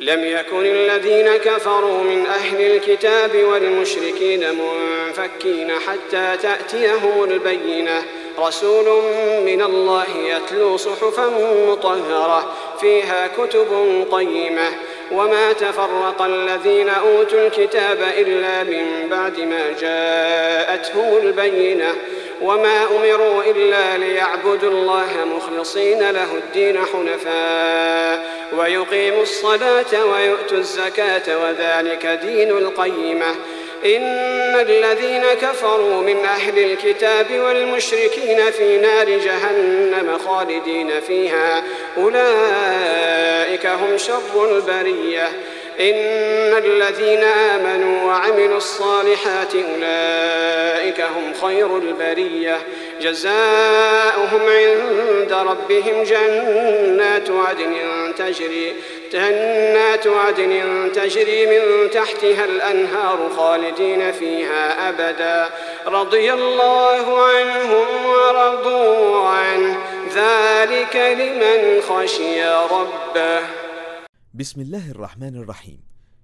لم يكن الذين كفروا من أهل الكتاب والمشركين منفكين حتى تأتيهم البينة. رسول من الله يتلو صحفا مطهرة فيها كتب قيمة. وما تفرق الذين أوتوا الكتاب إلا من بعد ما جاءتهم البينة. وما أمروا إلا ليعبدوا الله مخلصين له الدين حنفاء. ويقيموا الصلاة ويؤتوا الزكاة وذلك دين القيمة. إن الذين كفروا من أهل الكتاب والمشركين في نار جهنم خالدين فيها. أولئك هم شر البرية. إن الذين آمنوا وعملوا الصالحات أولئك هم خير البرية. جزاؤهم عند ربهم جنات عدن تجري جنات عدن تجري من تحتها الأنهار خالدين فيها أبدا. رضي الله عنهم ورضوا عنه ذلك لمن خشي ربه. بسم الله الرحمن الرحيم.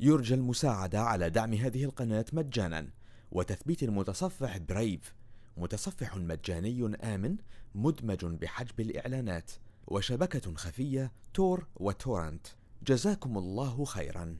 يرجى المساعدة على دعم هذه القناة مجانا. وتثبيت المتصفح برايف متصفح مجاني آمن مدمج بحجب الإعلانات وشبكة خفية تور وتورنت جزاكم الله خيرا.